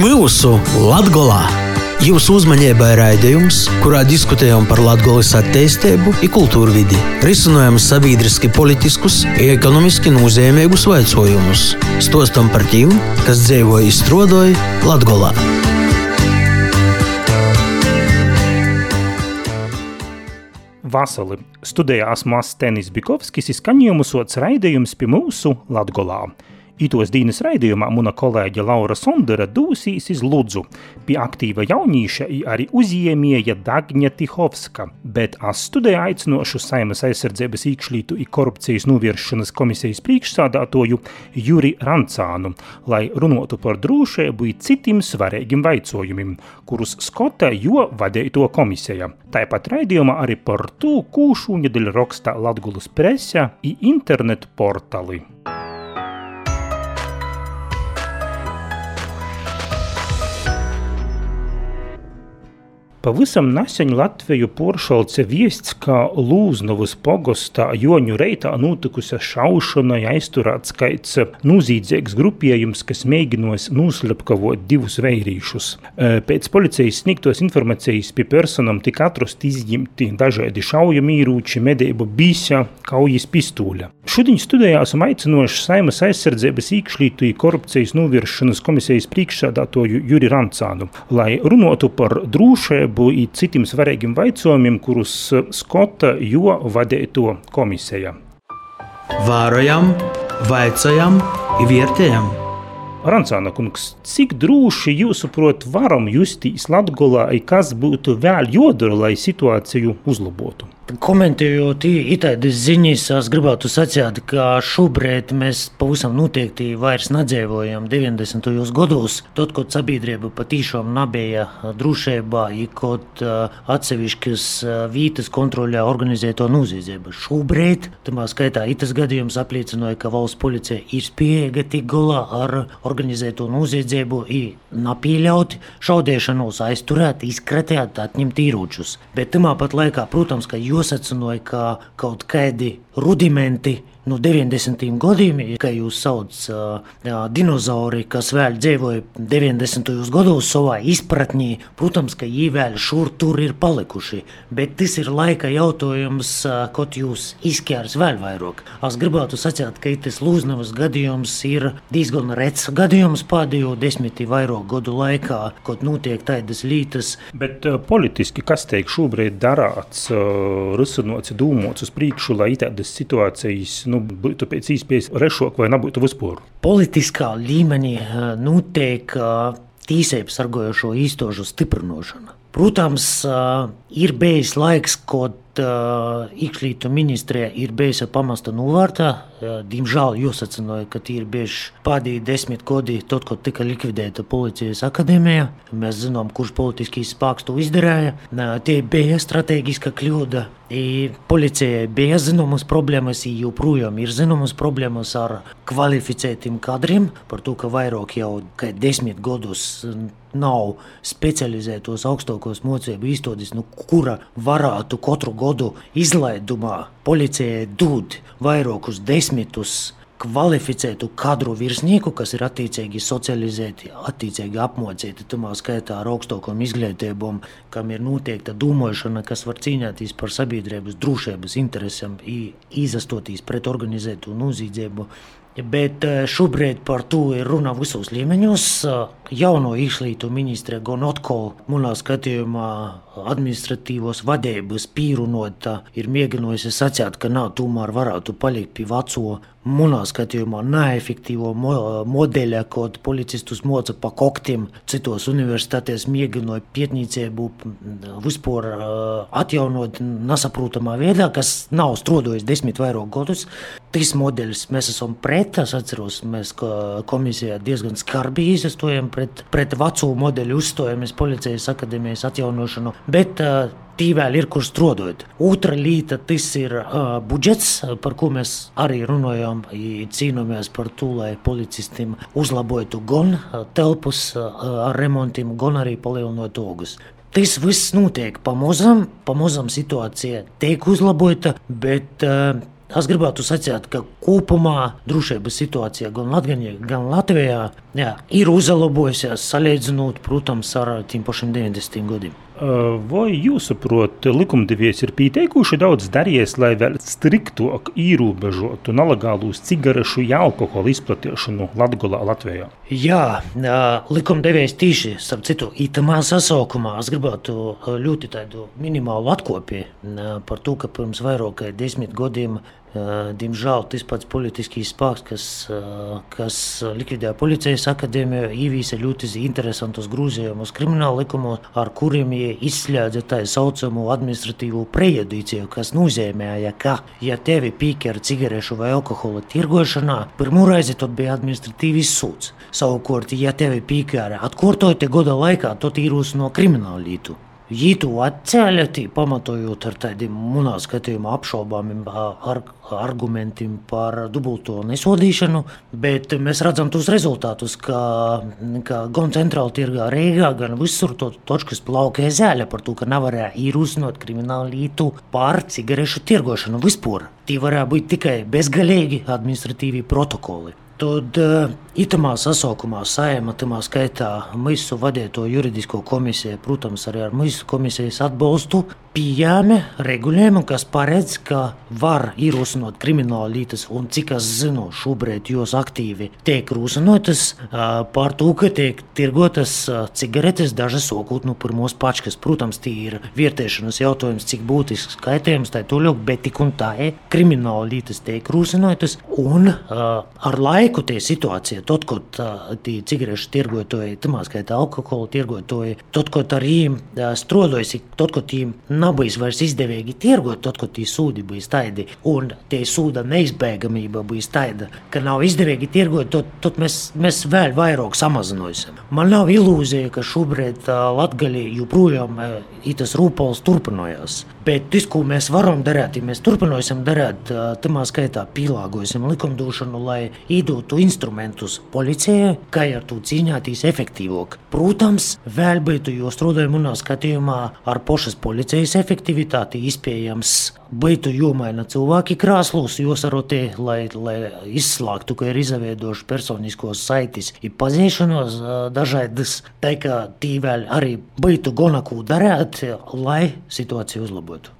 Pirmūsu Latgolā! Jūsu uzmanībai raidījums, kurā diskutējam par Latvijas attīstību, kultūru vidi, risinām sabiedriski politiskus, ekonomiski nozīmīgus jautājumus, stostam par tiem, kas dzīvo izstrādāja Latvijā. Vasali studējās Māsstenis Bikovskis, izskaņojumu sots raidījums pie mūsu Latgolā. Itos dienas raidījumā mana kolēģe Laura Sondera dūsīs iz Ludzu pie aktīva jaunīša arī uzjēmieja Dagņa Tihovska, bet es studēju aicinošu Saimas aizsardzības īkšlītu i korupcijas novēršanas komisijas priekšsādātoju Juri Rancānu, lai runotu par drūšēbu i citiem svarīgiem vaicojumiem, kurus skota jo vadēja to komisija. Tāpat raidījumā arī par to, kūšu nedēļa raksta Latgulas presa i internetu portali. Pavisam nesen Latviju poršalce viests, ka Lūznavas pogostā Joņu reitā notikusi šaušana aizturēts skaits nozīdzīgs grupējums, kas mēģinos noslepkavot divus veirīšus. Pēc policijas sniegtos informācijas pie personam tika atrasti izņemti dažādi šaujamīrūči, medību bīsja, kaujas pistūļa. Šodien studijā esam aicinoši Saimas aizsardzības īkšļītu korupcijas novēršanas komisijas priekšsēdātoju Juri Rancānu, lai runotu par drūšēbu i citiem svarīgiem jautājumiem, kurus skota jo vadīja to komisija. Vārojam, vaicājam, vērtējam. Rancāna kungs, cik droši jūsuprāt varam justies Latgolā, kas būtu vēl jodara, lai situāciju uzlabotu? Komentējot itāļu ziņas, es gribētu sacīt, ka šobrīd mēs pavisam noteikti vairs nedzīvojam 90. gados. Tad, kad sabiedrība patiešām nebija drošībā, kad atsevišķas vietas kontrolē organizēto noziedzību. Šobrīd, tamā skaitā, itas gadījums apliecināja, ka valsts policija ir spējīga tik galā ar organizēto noziedzību, nepieļaut šaudēšanos, aizturēt, izkratēt, atņemt ieročus. Bet tamā pat laikā, protams, ka jo nosacīja, ka kaut kādi rudimenti no 90. gadiem, kā jūs saucat, dinozauri, kas vēl dzīvoja 90. gados savā izpratnē, protams, ka viņi vēl šur tur ir palikuši. Bet tas ir laika jautājums, kad jūs izķers vēl vairāk. Es gribētu sacīt, ka tas Lūznavas gadījums ir diezgan rets gadījums pēdējo desmit vairāk gadu laikā, kad notiek tādas lietas. Bet uh, politiski, kas tiek šobrīd darāts, uh, risinots, dūmots uz priekšu, lai tādas situācijas nu, būtu pēc iespējas rešāk vai nebūtu vispār? Politiskā līmenī eh, notiek eh, tīsības sargojošo īstošu stiprināšana. Protams, eh, ir bijis laiks, kad iekšlietu ministrija ir bijusi pamesta novārtā. Diemžēl jāsacīja, ka tie ir bijuši pēdējie desmit gadi, tad, kad tika likvidēta policijas akadēmija. Mēs zinām, kurš politiskais spēks to izdarīja. Tie bija strateģiska kļūda. I policijai bija zināmas problēmas, joprojām ir zināmas problēmas ar kvalificētiem kadriem. Par to, ka vairāk jau kā desmit gadus nav specializētos augstākos mocību izstādes, nu, kura varētu katru gadu izlaidumā policijai dot vairākus desmitus kvalificētu kadru virsnieku, kas ir attiecīgi socializēti, attiecīgi apmācīti, tamā skaitā ar augstākām izglītībām, kam ir noteikta domāšana, kas var cīnīties par sabiedrības drošības interesēm, izastoties pret organizētu noziedzību. Bet eh, šobrīd par to ir runa visos līmeņos. Jauno izglītu ministre gan atkal, manā skatījumā, administratīvos vadības pīrunota, ir mēģinājusi sacīt, ka nav tomēr varētu palikt pie veco. Manā skatījumā neefektīvo mo modeļa, kad policistus moca pa koktiem, citos universitātēs mēģināja pietnīcību vispār atjaunot nesaprotamā veidā, kas nav strādājis desmit vairāk gadus. Tas modelis mēs esam pret, es atceros, mēs komisijā diezgan skarbi izstojam pret, pret veco modeļu uzstojamies policijas akadēmijas atjaunošanu, bet uh, tī vēl ir kur strādāt. Otra lieta tas ir uh, budžets, par ko mēs arī runājam, cīnāmies par to, lai policistiem uzlabotu gan telpas uh, remontiem, gan arī palielinot ogus. Tas viss notiek pamazām, pamazām situācija tiek uzlabota, bet uh, es gribētu sacīt, ka kopumā drošības situācija gan Latvijā, gan Latvijā jā, ir uzlabojusies salīdzinot, protams, ar tiem pašiem 90. gadiem. Vai jūsuprāt, likumdevējs ir pieteikuši daudz darījis, lai vēl striktāk ierobežotu nelegālus cigarešu un alkohola izplatīšanu Latvijā? Latvijā? Jā, likumdevējs tieši starp citu itamā sasaukumā es gribētu ļoti tādu minimālu atkopiju par to, ka pirms vairāk kā desmit gadiem Diemžēl tas pats politiskais spēks, kas, kas likvidēja policijas akadēmiju, ievīsa ļoti interesantus grozījumus krimināla likumā, ar kuriem izslēdza tā saucamo administratīvo prejudiciju, kas nozīmēja, ka, ja tevi pīķer cigarešu vai alkohola tirgošanā, pirmo reizi tad bija administratīvs sūds. Savukārt, ja tevi pīķēra atkārtoti gada laikā, tad uz no krimināla lītu. Viņi to atcēla, pamatojot ar tādiem manā skatījumā apšaubāmiem ar, argumentiem par dubulto nesodīšanu, bet mēs redzam tos rezultātus, ka, ka gan centrāla tirgā Rīgā, gan visur to točkas plaukē zēļa par to, ka nevarēja īrūsnot kriminālu lītu par cigarešu tirgošanu vispār. Tie varēja būt tikai bezgalīgi administratīvi protokoli. Tad uh, itamā sasaukumā saima, tamā skaitā mūsu vadīto juridisko komisiju, protams, arī ar mūsu komisijas atbalstu, pieņēma regulējumu, kas paredz, ka var ierosināt krimināla lītas, un cik es zinu, šobrīd jūs aktīvi tiek rūsinotas uh, par to, ka tiek tirgotas cigaretes, dažas sokūt no pirmos pačkas. Protams, tie ir vietēšanas jautājums, cik būtisks skaitījums, tā toļok, bet tik un tā ir krimināla lītas tiek rūsinotas, un ar laiku tie situācija, tad, kad tie cigarešu tirgotāji, tamā skaitā alkohola tirgotāji, tad, kad ar viņiem uh, strādājas, tad, kad viņiem nav bijis vairs izdevīgi tirgot, tad, kad tie sūdi bija tādi, un tie sūda neizbēgamība bija tāda, ka nav izdevīgi tirgot, tad, tad mēs, mēs vēl vairāk samazināsim. Man nav ilūzija, ka šobrīd Latgalī joprojām uh, tas rūpals turpinājās. Bet tas, ko mēs varam darīt, ja mēs turpināsim darīt, tamā skaitā pielāgosim likumdošanu, lai īdu iedot instrumentus policijai, kā ar to cīnīties efektīvāk. Protams, vēl būtu, jo strādājot manā skatījumā ar pašas policijas efektivitāti, iespējams, būtu jāmaina cilvēki krāslos, jāsarotē, lai, lai izslēgtu, ka ir izveidojuši personiskos saites, ir pazīšanos dažādas, tā kā tī vēl arī būtu gana ko darīt, lai situāciju uzlabotu.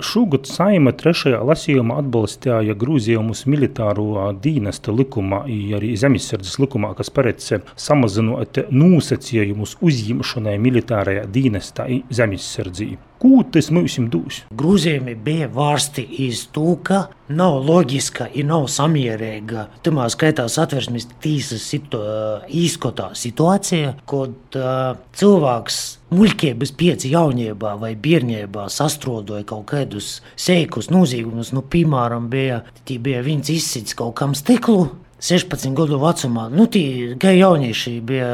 Šogad saima trešajā lasījumā atbalstīja grūzījumus militāro dienesta likumā, arī zemesardzes likumā, kas paredz samazinot nosacījumus uzņemšanai militārajā dienestā zemesardzī. Ko tas mums dos? Grūzījumi bija vērsti uz to, ka nav loģiska un nav samierīga. Tamā skaitā satversmes tīsas situ, izskatā situācija, kad uh, cilvēks muļķības pieci jaunībā vai bērnībā sastrodoja kaut kādus seikus noziegumus. Nu, piemēram, bija, bija viens izsits kaut kam stiklu. 16 gadu vecumā, nu, tie jaunieši bija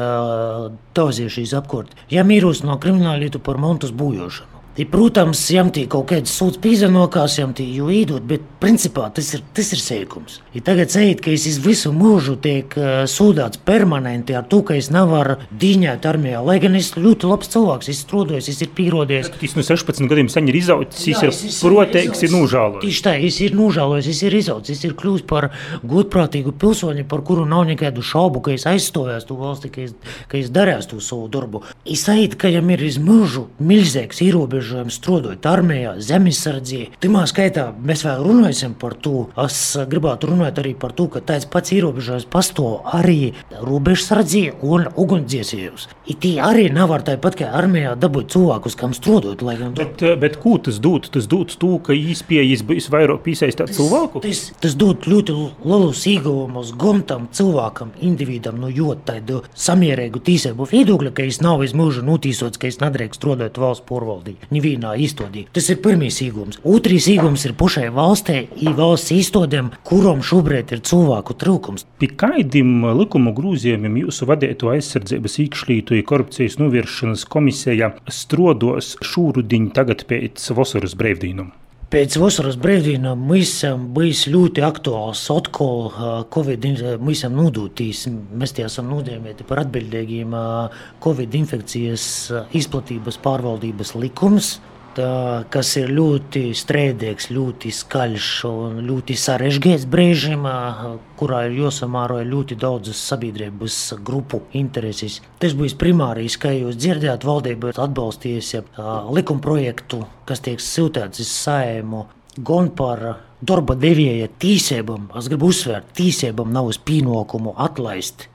tauzieši apkārt. Ja mīrus no kriminālītu par montus būjošanu. I, protams, jām tie kaut kādas sūdzības pīzenokās, jām tie jau īdot, bet principā tas ir, tas ir sēkums. I tagad sēīt, ka es visu mūžu tiek uh, sūdāts permanenti ar to, ka es nevaru dīņēt armijā, lai gan es ļoti labs cilvēks, es strādājos, es ir pierodies. Tas no 16 gadiem sen ir izaucis, es ir proteiks, ir nožālojis. Tieši tā, es ir nožālojis, es ir izaucis, es ir kļūst par godprātīgu pilsoni, par kuru nav nekādu šaubu, ka es aizstāvēs to valsti, ka es, ka es darēs to savu darbu. Es sēīt, ka jām ir iz mūžu milzīgs ierobežojums ierobežojums strādājot armijā, zemesardzī. Timā skaitā mēs vēl runāsim par to. Es gribētu runāt arī par to, ka tāds pats ierobežojums pastāv arī robežsardzī un ugunsdziesējos. Tie arī nevar tāpat kā armijā dabūt cilvēkus, kam strādājot. Bet, eh, bet ko tas dod? Tas dod to, ka īspējas būs vairāk piesaistīt cilvēku? Tas, tas dod ļoti lielus ieguvumus gan tam cilvēkam, individam, no jo tādu samierīgu tīsību viedokļa, ka es nav izmūžu notīsots, ka es nedrīkst strādāt valsts porvaldī nevienā izstādī. Tas ir pirmais īgums. Otrais īgums ir pušai valstī, valsts izstādēm, kuram šobrīd ir cilvēku trūkums. Pie kādiem likuma grūzījumiem jūsu vadīto aizsardzības iekšlietu korupcijas novēršanas komisija strodos šūrudiņu tagad pēc vasaras brīvdīnām? Pēc vasaras brīvdienām mēs esam bijis ļoti aktuāls atkal Covid, mēs esam nodūtīs, mēs tie esam nodēmēti par atbildīgiem Covid infekcijas izplatības pārvaldības likums. Kas ir ļoti strēdīgs, ļoti skaļš un ļoti sarežģīts brīžiem, kurā ir jāsamāro ļoti daudzas sabiedrības grupu intereses. Tas būs primārais, kā jūs dzirdējāt, valdība ir atbalstījusi likumprojektu, kas tiek siltēts uz saimu gan par darba devēja tīsībām. Es gribu uzsvērt, tīsībām nav uz pienākumu atlaist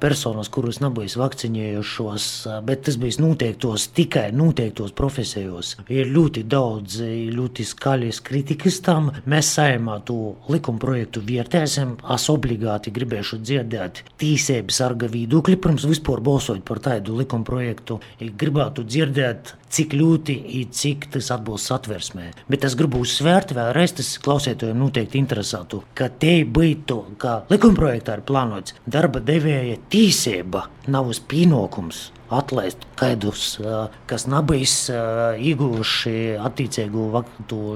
personas, kuras nav bijis vakcinējušos, bet tas bija noteiktos tikai noteiktos profesijos. Ir ļoti daudz, ļoti skaļas kritikas tam. Mēs saimā to likuma projektu vērtēsim. Es obligāti gribēšu dzirdēt tīsības sarga viedokļi, pirms vispār balsot par tādu likuma projektu. Gribētu dzirdēt cik ļoti ir, cik tas atbilst satversmē. Bet es gribu uzsvērt vēlreiz, tas klausētājiem noteikti interesētu, ka te būtu, kā likumprojektā ir plānots, darba devēja tīsība nav uz pienākums atlaist kaidus, kas nav bijis ieguvuši attiecīgu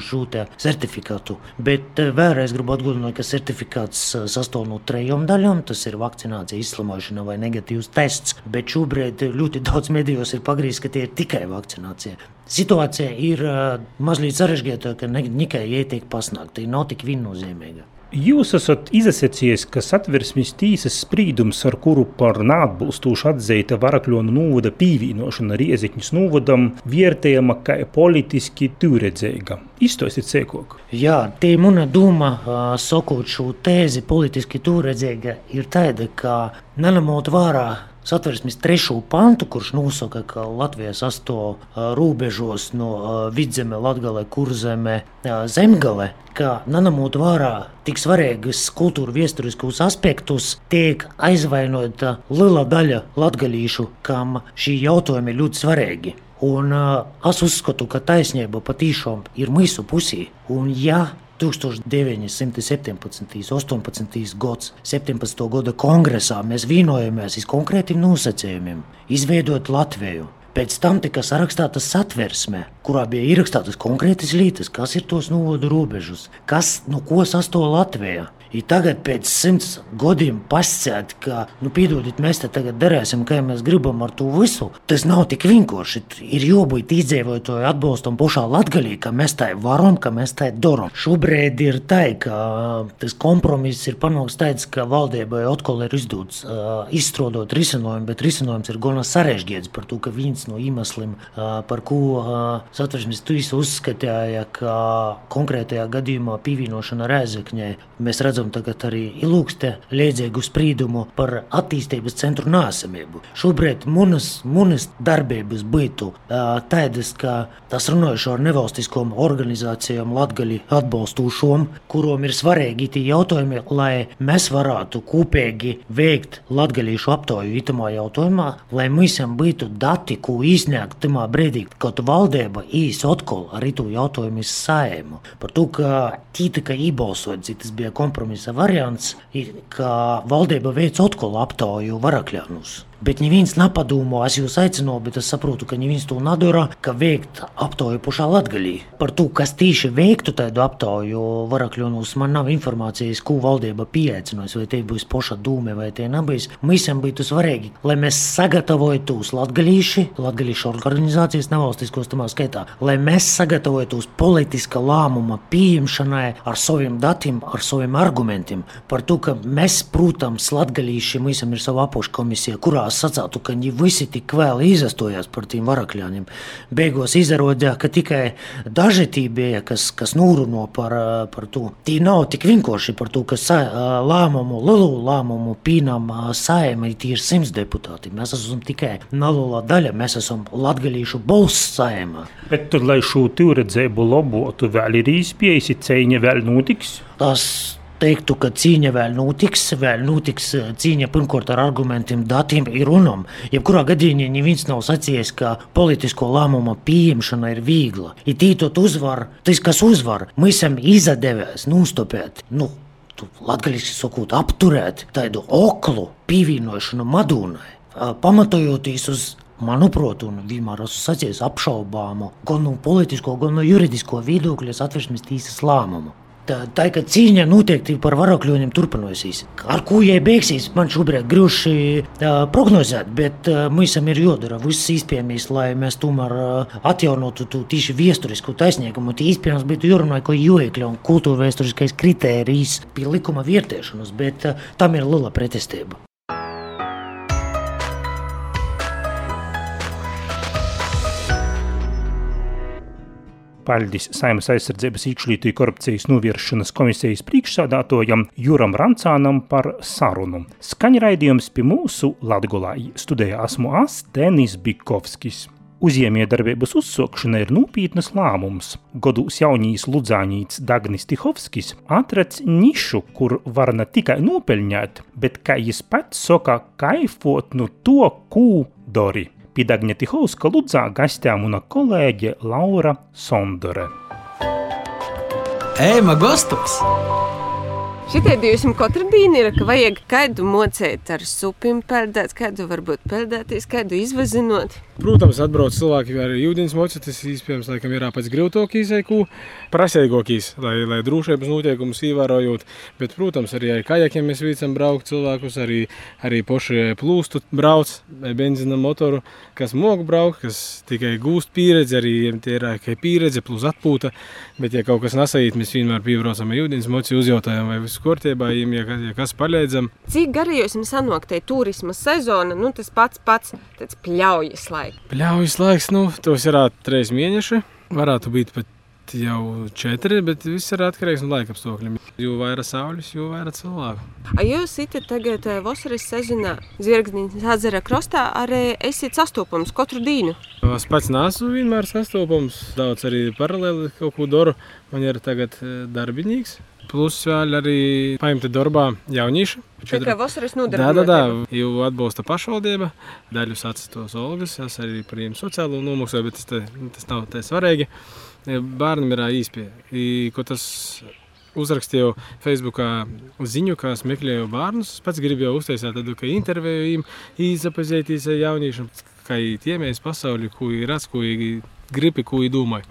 šo certifikātu. Bet vēlreiz gribu atgādināt, ka certifikāts sastāv no trejām daļām. Tas ir vakcinācija, izslimošana vai negatīvs tests. Bet šobrīd ļoti daudz medijos ir pagrīzts, ka tie ir tikai vakcinācija. Situācija ir mazliet sarežģītāka, ka ne tikai ietiek pasniegta, nav tik viennozīmīga. Jūs esat izsacījis, ka satversmes tiesas sprīdums, ar kuru par neatbilstošu atzīta Varakļonu novada pīvīnošana Rieziņas novadam, vērtējama kā politiski tūredzīga. Izstāstiet sēkok. Jā, tie mana doma, sakot šo tēzi politiski tūredzīga, ir tāda, ka neņemot vērā satversmes trešo pantu, kurš nosaka, ka Latvija sastāv robežos no vidzeme, latgale, kurzeme, zemgale, ka nanamūt vārā tik svarīgus kultūra vēsturiskos aspektus, tiek aizvainota liela daļa latgalīšu, kam šī jautājumi ļoti svarīgi. Un uh, es uzskatu, ka taisnība patiešām ir mūsu pusē. Un ja 1917. 18. gads, 17. gada kongresā mēs vienojamies uz konkrētiem nosacījumiem, izveidot Latviju. Pēc tam tika sarakstīta satversme, kurā bija ierakstītas konkrētas lietas, kas ir tos novodu robežas, kas no ko sastāv Latvija. I tagad, pēc simts gadiem, pasakāt, ka, nu, piedodiet, mēs te tagad darīsim, kā mēs gribam ar to visu. Tas nav tik vienkārši. Ir jābūt izdzīvotāju atbalstam pašā latgaļī, ka mēs tā varam, ka mēs tā darām. Šobrīd ir tā, ka tas kompromiss ir panākts tāds, ka valdībai atkal ir izdots uh, izstrādāt risinājumu, bet risinājums ir gana sarežģīts par to, ka viens no iemesliem, uh, par ko uh, satversmes tūs uzskatīja, ka konkrētajā gadījumā pievienošana Rēzekņai mēs redzam, redzam tagad arī ilūkste liedzīgu sprīdumu par attīstības centru nāsamību. Šobrīd munas, munas darbības būtu tādas, ka tas runājuši ar nevalstiskām organizācijām latgali atbalstūšom, kurām ir svarīgi tie jautājumi, lai mēs varētu kopīgi veikt latgalīšu aptauju itamā jautājumā, lai visam būtu dati, ko izsniegt tamā brīdī, kad valdība īs atkal ar itu jautājumu izsaimu. Par to, ka tītika ībalsots, tas bija kompromiss kompromisa variants ir, ka valdība veic atkal aptauju varakļānus. Bet neviens nepadomā, es jūs aicinu, bet es saprotu, ka neviens to nedara, ka veikt aptauju pašā latgalī. Par to, kas tieši veiktu tādu aptauju varakļonos, man nav informācijas, ko valdība pieaicinājusi, vai tie būs poša dūme vai tie nebūs. Visam būtu svarīgi, lai mēs sagatavotos latgalīši, latgalīšu organizācijas nevalstiskos tamā skaitā, lai mēs sagatavotos politiska lēmuma pieņemšanai ar saviem datiem, ar saviem argumentiem. Par to, ka mēs, protams, latgalīši, visam ir sava apakškomisija, kurā beigās sacītu, ka viņi visi tik vēl izastojās par tiem varakļiem. Beigās izrādījās, ka tikai daži tie bija, kas, kas nūruno par, par to. Tie nav tik vienkārši par to, ka sa, lēmumu, lielu lēmumu pīnām saima tie ir simts deputāti. Mēs esam tikai neliela daļa, mēs esam latgalīšu balss saima. Bet tur, lai šo tīredzēbu labotu, vēl ir īspējas, cīņa vēl notiks? Tas teiktu, ka cīņa vēl notiks, vēl notiks eh, cīņa pirmkārt ar argumentiem, datiem ir runām. Jebkurā gadījumā neviens nav sacījis, ka politisko lēmumu pieņemšana ir viegla. Ir tītot uzvar, tas, kas uzvar, mēs esam izadevies, nustopēt. Nu, Latvijas sakot, apturēt tādu oklu pievienošanu Madonai, pamatojoties uz manuprāt, un vienmēr esmu sacījis apšaubāmu gan no politisko, gan no juridisko viedokļa atversmes tīsas lēmumu. Tā, tā ka cīņa noteikti par varakļiem turpināsies. Ar ko jai beigsies, man šobrīd grūti prognozēt, bet mums ir jādara viss iespējamais, lai mēs tomēr atjaunotu to tieši vēsturisku taisnīgumu. Iespējams, būtu jārunā, ko jāiekļauj kultūra vēsturiskais kritērijs pie likuma vērtēšanas, bet tam ir liela pretestība. Paļģis Saimas aizsardzības iekšlietu korupcijas novēršanas komisijas priekšsādātojam Juram Rancānam par sarunu. Skaņraidījums pie mūsu Latgolā studējā esmu es Denis Bikovskis. Uzņēmējdarbības uzsākšana ir nopietnas lēmums. Godus jaunīs Ludzānīts Dagnis Tihovskis atrads nišu, kur var ne tikai nopeļņēt, bet, kā jis pats saka, kaifot no to, ko dori. Pīdagņa Tihauska Ludzā gastē muna kolēģe Laura Sondore. Ēma Gostoks! Šitie divi jums katru dienu ir, ka vajag kādu mocēt ar supim peldēt, kādu varbūt peldēties, kādu izvazinot. Protams, atbrauc cilvēki ar ūdens mocu, tas iespējams laikam ir pēc grūtākīs, ko prasīgākīs, lai, lai drošības noteikumus ievērojot. Bet, protams, arī ar kajakiem mēs vicam braukt cilvēkus, arī, arī poši plūstu brauc, benzina motoru, kas mog braukt, kas tikai gūst pieredzi, arī tie ir tikai pieredze plus atpūta. Bet, ja kaut kas nesajūt, mēs vienmēr piebraucam ar ūdens mocu, uzjautājam, vai viss kārtībā, ja, ja kas palīdzam. Cik garajos jums sanāktē turisma sezona, nu tas pats pats tāds pļaujas laiks? Pļaujas laiks, nu, tos ir trīs mēneši. Varētu būt pat jau četri, bet viss ir atkarīgs no laika apstākļiem. Jo vairāk saules, jo vairāk cilvēku. A jūs esat tagad vasaras sezonā Zvirgznīs ezera krastā, arī esat sastopams katru dienu? Es pats neesmu vienmēr sastopams, daudz arī paralēli kaut ko daru. Man ir tagad darbinīgs, Plus vēl arī paimti darbā jaunieši. Kā vasaras nodarbinātība. Jā, jā, jā, jau atbalsta pašvaldība. Daļu sacītos Olgas, es arī par sociālo nomaksu, bet tas, te, tas nav tā svarīgi. Bērnam ir īspēja, ko tas uzrakstīju Facebookā ziņu, kā es meklēju bērnus. Es pats gribēju uztaisīt tādu interviju, viņiem iepazīties ar jauniešiem, kā tiemies pasauli, ko ir redz, ko ir gribi, ko ir domāju.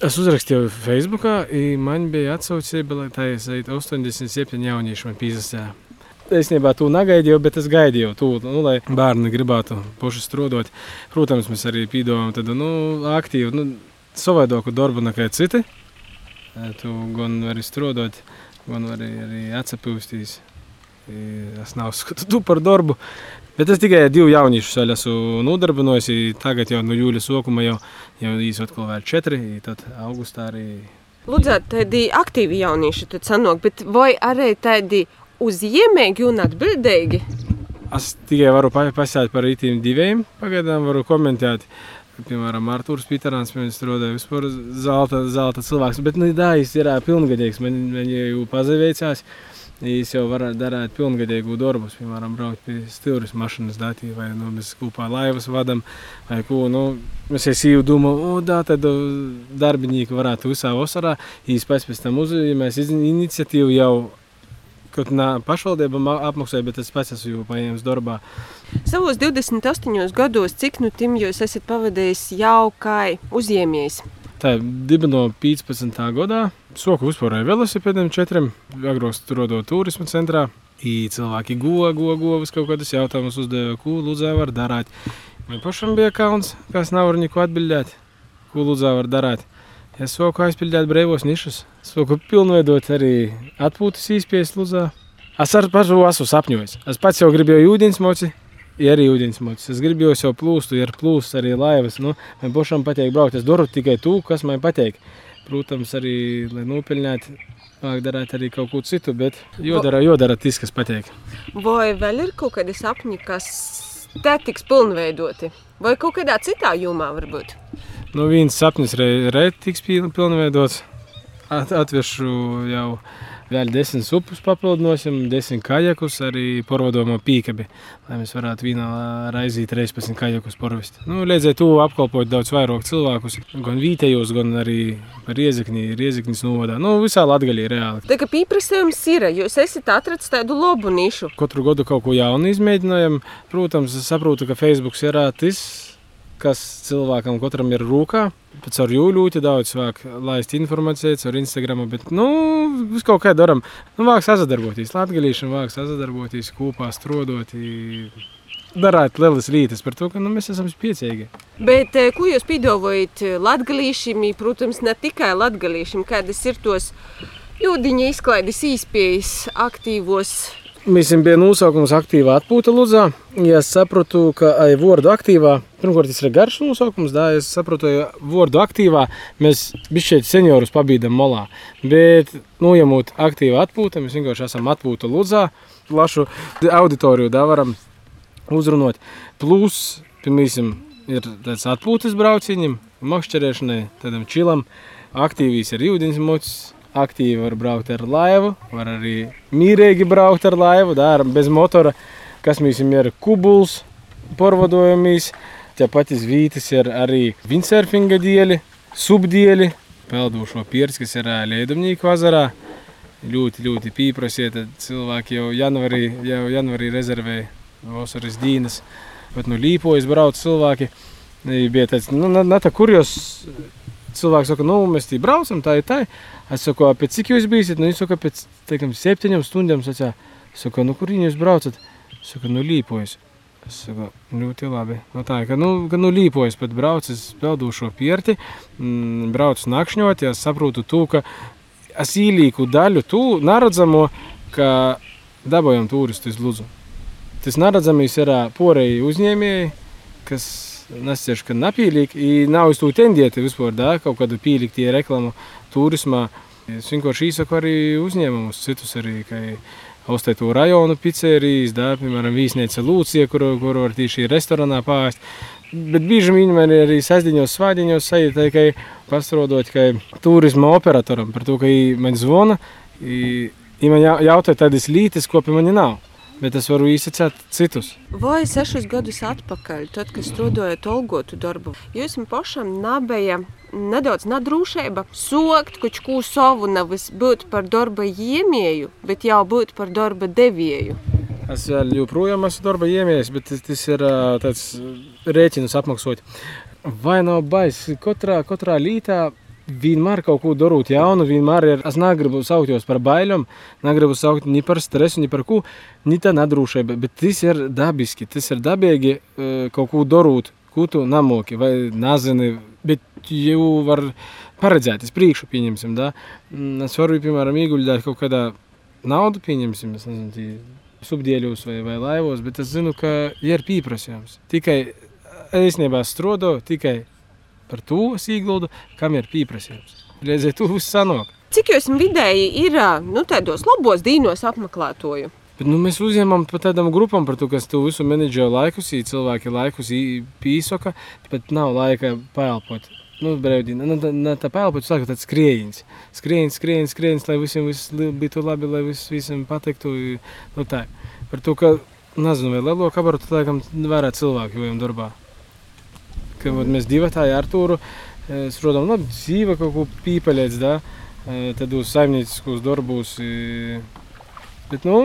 Es uzrakstīju Facebook, man bija tā ir 87 jaunieši man pīzasē. Īstenībā to negaidīju, bet es gaidīju, to, nu, lai bērni gribētu paši strādāt. Protams, mēs arī pīdām tādu nu, aktīvu, nu, savādāku darbu nekā citi. Tu gan vari strādāt, gan arī, arī atsapūstīs. Es nav skatu par darbu, Bet es tikai divu jauniešu vēl esmu nodarbinājis. Tagad jau no jūlijas sākuma jau, jau īsi atkal vēl četri, tad augustā arī. Lūdzu, tādi aktīvi jaunieši tad sanāk, bet vai arī tādi uzņēmēji un atbildīgi? Es tikai varu pasēt par rītiem diviem, pagaidām varu komentēt. Piemēram, Arthurs Pitārns, viņš strādāja vispār zelta, zelta cilvēks, bet nu, tā ir pilngadīgs, man, man jau pazaveicās. Viņš jau var darīt pilngadīgu darbu, piemēram, braukt pie stūres mašīnas datī, vai nu, mēs kopā laivas vadām, vai ko. Nu, mēs jau domājam, o, da, tad darbinieki varētu visā vasarā. Viņš pēc, tam uzņēmēs iniciatīvu jau kaut kā pašvaldība apmaksāja, bet es pats esmu jau paņēmis darbā. Savos 28 gados, cik nu tim jūs esat pavadījis jau kā uzņēmējs? Tā ir dibināta 15. gadā. Soku uzpārēja velosipēdiem četriem, agrāk strādājot turisma centrā. I cilvēki goja, goja, goja, kaut kādus jautājumus uzdeva, ko lūdzu var darīt. Man pašam bija kauns, kas nav var neko atbildēt, ko lūdzu var darīt. Es soku aizpildīt brīvos nišas, soku pilnveidot arī atpūtas īspējas lūdzu. Es ar pašu esmu sapņojis. Es pats jau gribēju ūdens moci, ir arī ūdensmocis. Es gribēju jau plūstu, ir plūsts arī laivas. Nu, man pašam patīk braukt. Es daru tikai to, kas man patīk. Protams, arī, lai nopelnītu, vajag darīt arī kaut ko citu, bet jodara, jodara tas, kas patīk. Vai vēl ir kaut kādi sapņi, kas te tiks pilnveidoti? Vai kaut kādā citā jomā varbūt? Nu, viens sapnis reiz tiks pilnveidots. At, atvešu jau vēl desmit supus papildināsim, desmit kajakus, arī porvadomo pīkabi, lai mēs varētu vienā raizī 13 kajakus porvest. Nu, Līdz ar to apkalpot daudz vairāk cilvēkus, gan vietējos, gan arī Riezikņī, Riezikņas novadā. Nu, visā Latgaļī reāli. Tā kā pieprasījums ir, jūs esat atradis tādu labu nišu. Katru gadu kaut ko jaunu izmēģinājam. Protams, saprotu, ka Facebook ir tas kas cilvēkam katram ir rūkā. Pēc ar jūlu ļoti daudz vāk laist informāciju caur Instagram, bet, nu, visu kaut kā daram. Nu, vāk sazadarboties, latgalīšana vāk sazadarboties, kopā strodot. Darāt lielas lietas par to, ka nu, mēs esam spēcīgi. Bet eh, ko jūs piedāvājat latgalīšiem, protams, ne tikai latgalīšiem, kādas ir tos jūdiņa izklaides īspējas aktīvos Mēs bijām nosaukums aktīvā atpūta Lūdzā. Ja es sapratu, ka ai vārdu aktīvā, pirmkārt, tas ir garš nosaukums, da es saprotu, ka vārdu aktīvā mēs bišķiet seniorus pabīdam malā. Bet, nu, ja mūtu aktīva atpūta, mēs vienkārši esam atpūta Lūdzā, plašu auditoriju da varam uzrunot. Plus, piemēram, ir tāds atpūtas brauciņam, makšķerēšanai, tādam čilam, aktīvīs ir jūdiņas mocis, aktīvi var braukt ar laivu, var arī mīrīgi braukt ar laivu, da, bez motora, kas mums ir kubuls, porvadojamies. Tāpat izvītas ir arī windsurfinga dieli, subdieli, peldošo pierci, kas ir Liedumnīku ezerā. Ļoti, ļoti pieprasiet, cilvēki jau janvarī, jau janvarī rezervēja vasaras dienas, bet nu līpojas brauc cilvēki. Bija tāds, nu, ne tā kurjos cilvēks saka, nu, mēs tī braucam, tā ir tā. Es saku, pēc cik jūs bijat? Nu, viņš saka, pēc teikam, septiņām stundām. Es saku, nu, kur jūs braucat? Es saku, nu, līpojas. Es saku, ļoti labi. Nu, tā, ka, nu, ka, nu līpojas, bet braucu uz peldošo pierti, mm, braucu nakšņot, ja saprotu to, ka es īlīku daļu tu neredzamo, ka dabojam turistu iz Ludzu. Tas neredzamīs ir porēji uzņēmēji, kas napīlīgi, i nav uz to tendieti vispār, da, kaut kādu pīlīgi tie reklamu turismā. Es vienkārši īsaku arī uzņēmumus, citus arī, ka Austēto rajonu pizzerijas, da, piemēram, Vīsnēca Lūcija, kur, kur var tīši restorānā pāst. Bet bieži viņi man arī sasdiņos, svādiņos sajūta, ka pastrodot, ka turisma operatoram par to, ka man zvona, i, i man jautā tādas lītes, ko pie mani nav bet es varu izsacīt citus. Vai sešus gadus atpakaļ, tad, kad strādājot algotu darbu, jums pašam nebija nedaudz nadrūšība, sokt kaut ko savu, nevis būt par darba iemēju, bet jau būt par darba devēju. Es vēl joprojām esmu darba iemējis, bet tas, tas ir tāds rēķinus apmaksot. Vai nav baisi katrā, katrā lītā vienmēr kaut ko darīt jaunu, vienmēr ir. Es negribu saukties par bailēm, negribu saukt ni par stresu, ni par ko, ni tā nedrošība. Bet tas ir dabiski, tas ir dabīgi kaut ko darīt, ko tu nemoki vai nezini. Bet jau var paredzēt, es priekšu pieņemsim. Da? Mm, es varu, piemēram, ieguldīt kaut kādā naudu, pieņemsim, es nezinu, subdieļos vai, vai laivos, bet es zinu, ka ir pieprasījums. Tikai īstenībā strādāju tikai par to sīguldu, kam ir pieprasījums. Reizē tu viss sanāk. Cik jūs vidēji ir nu, tādos labos dīnos apmeklētoju? Bet, nu, mēs uzņemam par tādām grupām, par to, kas tu visu menedžē laikus, ja cilvēki laikus pīsoka, bet nav laika pēlpot. Nu, brīvdien, nu, tā, tā pēlpot, saka, tāds skrējiens. Skrējiens, skrējiens, skrējiens, lai visiem viss būtu labi, lai vis, visiem patiktu. Nu, tā. Par to, ka, nezinu, vai lielo kabaru, tad, laikam, vairāk cilvēku jau darbā ka mēs divi tā ar Artūru strādājam, nu, dzīve kaut ko pīpeļēc, da, tādos saimnieciskos darbos. Bet, nu,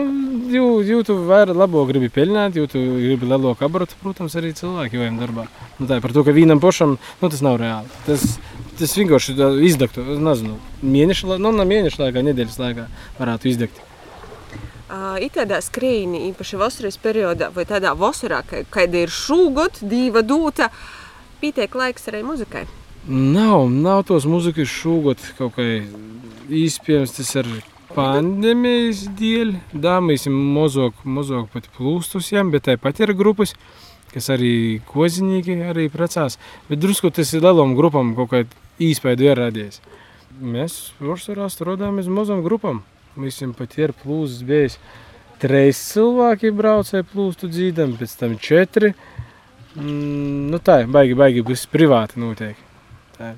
jū, jūtu vairāk labo gribi peļņāt, jūtu gribi lielo kabarotu, protams, arī cilvēki vajag darbā. Nu, tā ir par to, ka vienam pašam, nu, tas nav reāli. Tas, tas vienkārši izdegtu, nezinu, mēneša, nu, ne mēneša laikā, nedēļas laikā varētu izdegt. Uh, ir tādā skrīnī, īpaši vasaras periodā, vai tādā vasarā, kad ir šūgot, diva dūta, uh, pietiek laiks arī muzikai? Nav, nav tos muzikas šūgot kaut kā īspējams, tas ir pandēmijas dēļ. Da, mēs mozog, mozog pat plūstusiem, bet tāpat ir grupas, kas arī kozinīgi arī precās. Bet drusku tas ir lielām grupām kaut kā īspēju ir radies. Mēs pārsvarā strādājamies mazām grupām. Jau pat ir plūstas bijis. Trīs cilvēki braucēja plūstu dzīdam, pēc tam četri. Mm, nu tā ir baigi, baigi, būs privāti noteikti. Tā.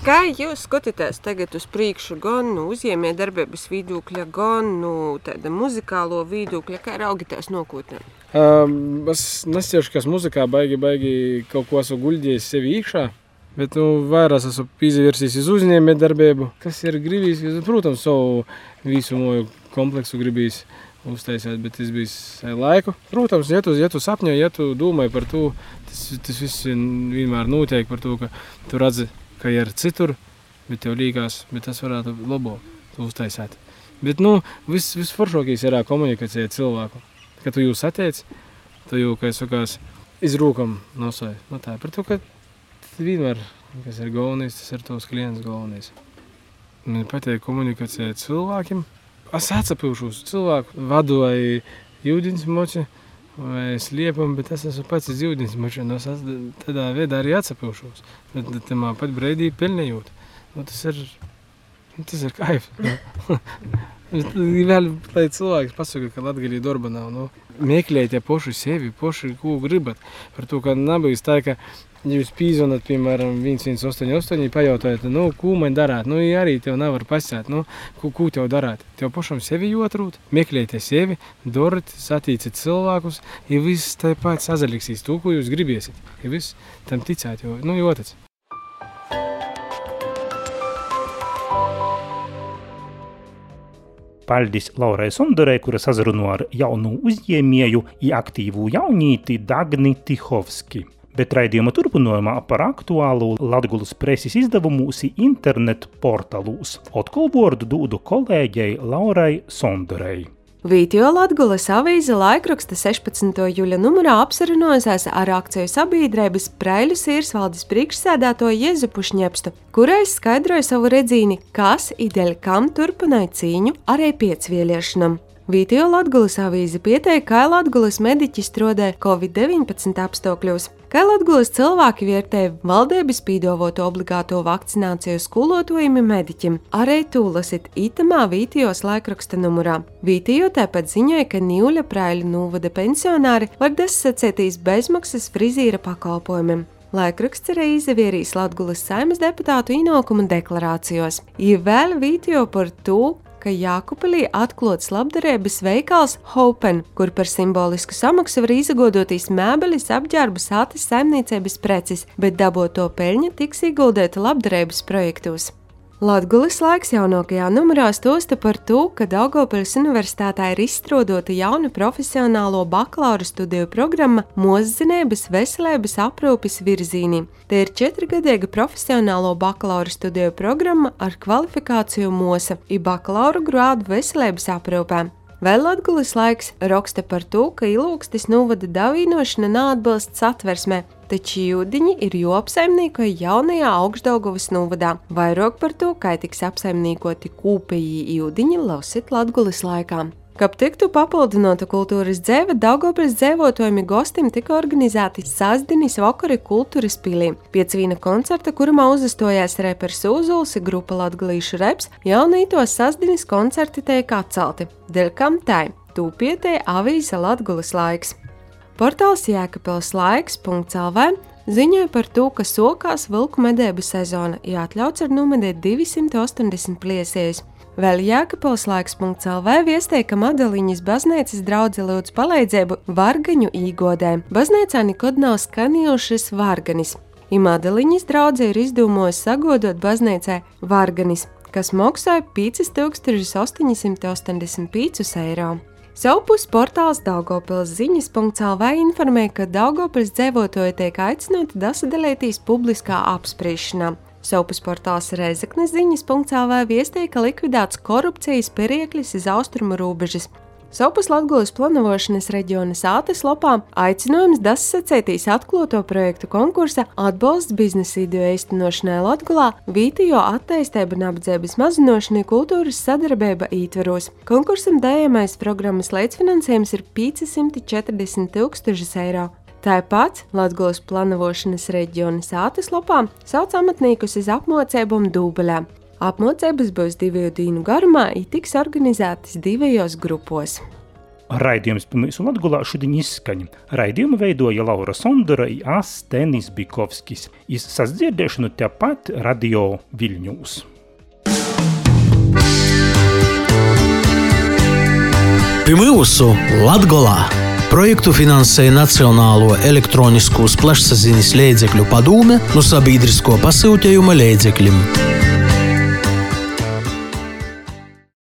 Kā jūs skatāties tagad uz priekšu, gan no uzņēmēja darbības viedokļa, gan no tāda muzikālo viedokļa, kā raugitās nākotnē? Um, es nesiešu, kas muzikā baigi, baigi kaut ko esmu guļģējis sevi iekšā. Bet nu, vairāk esmu izvērsījis uz uzņēmēju darbību, kas ir gribījis, protams, savu visu moju kompleksu gribījis uztaisīt, bet tas bija laiku. Protams, ja tu, ja tu sapņo, ja tu domā par to, tas, tas viss vienmēr notiek par to, ka tu redzi, ka ir citur, bet tev liekas, bet tas varētu labāk uztaisīt. Bet nu, viss vis foršākais ir komunikācija cilvēku. Kad tu jūs attiec, tu jau, kā es sakās, izrūkam nosai. Nu, tā, par to, ka vienmēr, kas ir galvenais, tas ir tos klients galvenais. Man patīk komunikācija cilvēkiem, es atcepīšos cilvēku, vadu vai jūdziņas moči, es liepam, bet es esmu pats moči, un es tādā veidā arī atcepīšos. Bet tamā pat brīdī pelnējot. Nu, tas ir, nu, tas ir kaif. Vēl lai cilvēks pasaka, ka Latvijā darba nav. Nu, meklējiet pašu sevi, pašu, ko gribat. Par to, ka nebūs tā, ka Jūs pīzonat, piemēram, 188, pajautājat, nu, ko man darāt. Nu, ja arī tev nevar pasēt, nu, ko, ko tev darāt. Tev pašam sevi jotrūt, meklējiet sevi, doriet, satīciet cilvēkus, ja viss tāpat sazaliksīs to, ko jūs gribiesiet. Ja viss tam ticēt, jo, nu, jotats. Paldies Laurai Sondarei, kura sazrunāja ar jaunu uzņēmēju, aktīvu jaunīti Dagni Tihovski bet raidījuma turpinājumā par aktuālu Latvijas preses izdevumos internetu portālūs. Atkal vārdu dūdu kolēģei Laurai Sondarei. Vītio Latgulas avīze laikraksta 16. jūļa numurā apsarunājās ar akciju sabiedrības Praiļu sīrsvaldes priekšsēdēto Jezupu Šņepstu, kurai skaidroja savu redzīni, kas ideļ kam turpināja cīņu arī piecvieliešanam. Vītio Latgulas avīze pieteikta, ka Latgulas mediķi strādē Covid-19 apstākļos, ka Latgulas cilvēki vērtē valdības pīdovotu obligāto vakcināciju skolotojumi mediķim. Arī tūlasit itamā Vītijos laikraksta numurā. Vītijo tāpat ziņoja, ka Nīļa Praiļa novada pensionāri var desacētīs bezmaksas frizīra pakalpojumiem. Laikraksts arī izdevērīs Latvijas saimnes deputātu ienākumu deklarācijos. Ja vēl video par to, ka Jākupilī atklāts labdarības veikals Hopen, kur par simbolisku samaksu var izagodotīs mēbeles, apģērbus, atas saimniecības preces, bet daboto peļņa tiks ieguldīta labdarības projektos. Latvijas laiks jaunākajā numurā stosta par to, ka Daugopils Universitātē ir izstrādāta jauna profesionālo bakalaura studiju programma Mūzzinības veselības aprūpes virzīnī. Te ir četrgadīga profesionālo bakalaura studiju programma ar kvalifikāciju MOSA, ir bakalaura grādu veselības aprūpē. Vēl Latvijas laiks raksta par to, ka ilūgstis novada davīnošana neatbilst satversmē, taču jūdiņi ir joapsaimnieko jaunajā augstdaugavas novadā. Vairāk par to, kā tiks apsaimniekoti kūpēji jūdiņi, lausit Latvijas laikā. Kad tiktu papildināta kultūras dzēve, Daugopils dzēvotojumi gostim tika organizēti sasdinis vakari kultūras pilī. Piecvīna koncerta, kurumā uzastojās repers Uzuls, grupa Latgalīšu reps, jaunītos sasdinis koncerti tiek atcelti. Dēļ kam tai? Tūpietē avīze Latgulas laiks. Portāls Jēkabils laiks.lv ziņoja par to, ka sokās vilku medēbu sezona jāatļauts ar numedēt 280 pliesējas. Vēl Jēkabals laiks.CLV viestēja, ka Madaliņas baznīcas draudze lūdz palīdzību vargaņu īgodē. Baznīcā nekad nav skanījušas varganis. Imādaliņas draudze ir izdomājusi sagodot baznīcai varganis, kas maksāja 5885 eiro. Savpus portāls Daugopils ziņas.lv informē, ka Daugopils dzēvotoji tiek aicināti dasadalītīs publiskā apspriešanā. Savpus portāls Reizeknes ziņas.cl viestīja, ka likvidēts korupcijas perieklis iz austrumu robežas. Savpus Latvijas plānošanas reģiona sātes lopā aicinājums dasacētīs atklāto projektu konkursa atbalsts biznesa ideju īstenošanai Latvijā, vītījo attīstību un apdzēbas mazinošanai kultūras sadarbība ītveros. Konkursam dējamais programmas līdzfinansējums ir 540 tūkstoši eiro. Tāpat Latvijas plānošanas reģiona sātas lopā sauc amatniekus uz apmācībām Dūbeļā. Apmācības būs divu dienu garumā, un tiks organizētas divos grupos. Raidījums pirmais Latvijā šodien izskaņa. Raidījumu veidoja Laura Sondora un Astenis Bikovskis. Iz sasdzirdēšanu tepat radio Viļņūs. Pirmūsu Latgolā! Projektu finansēja Nacionālo elektronisko plašsaziņas līdzekļu padome no sabiedrisko pasūtījuma līdzekļiem.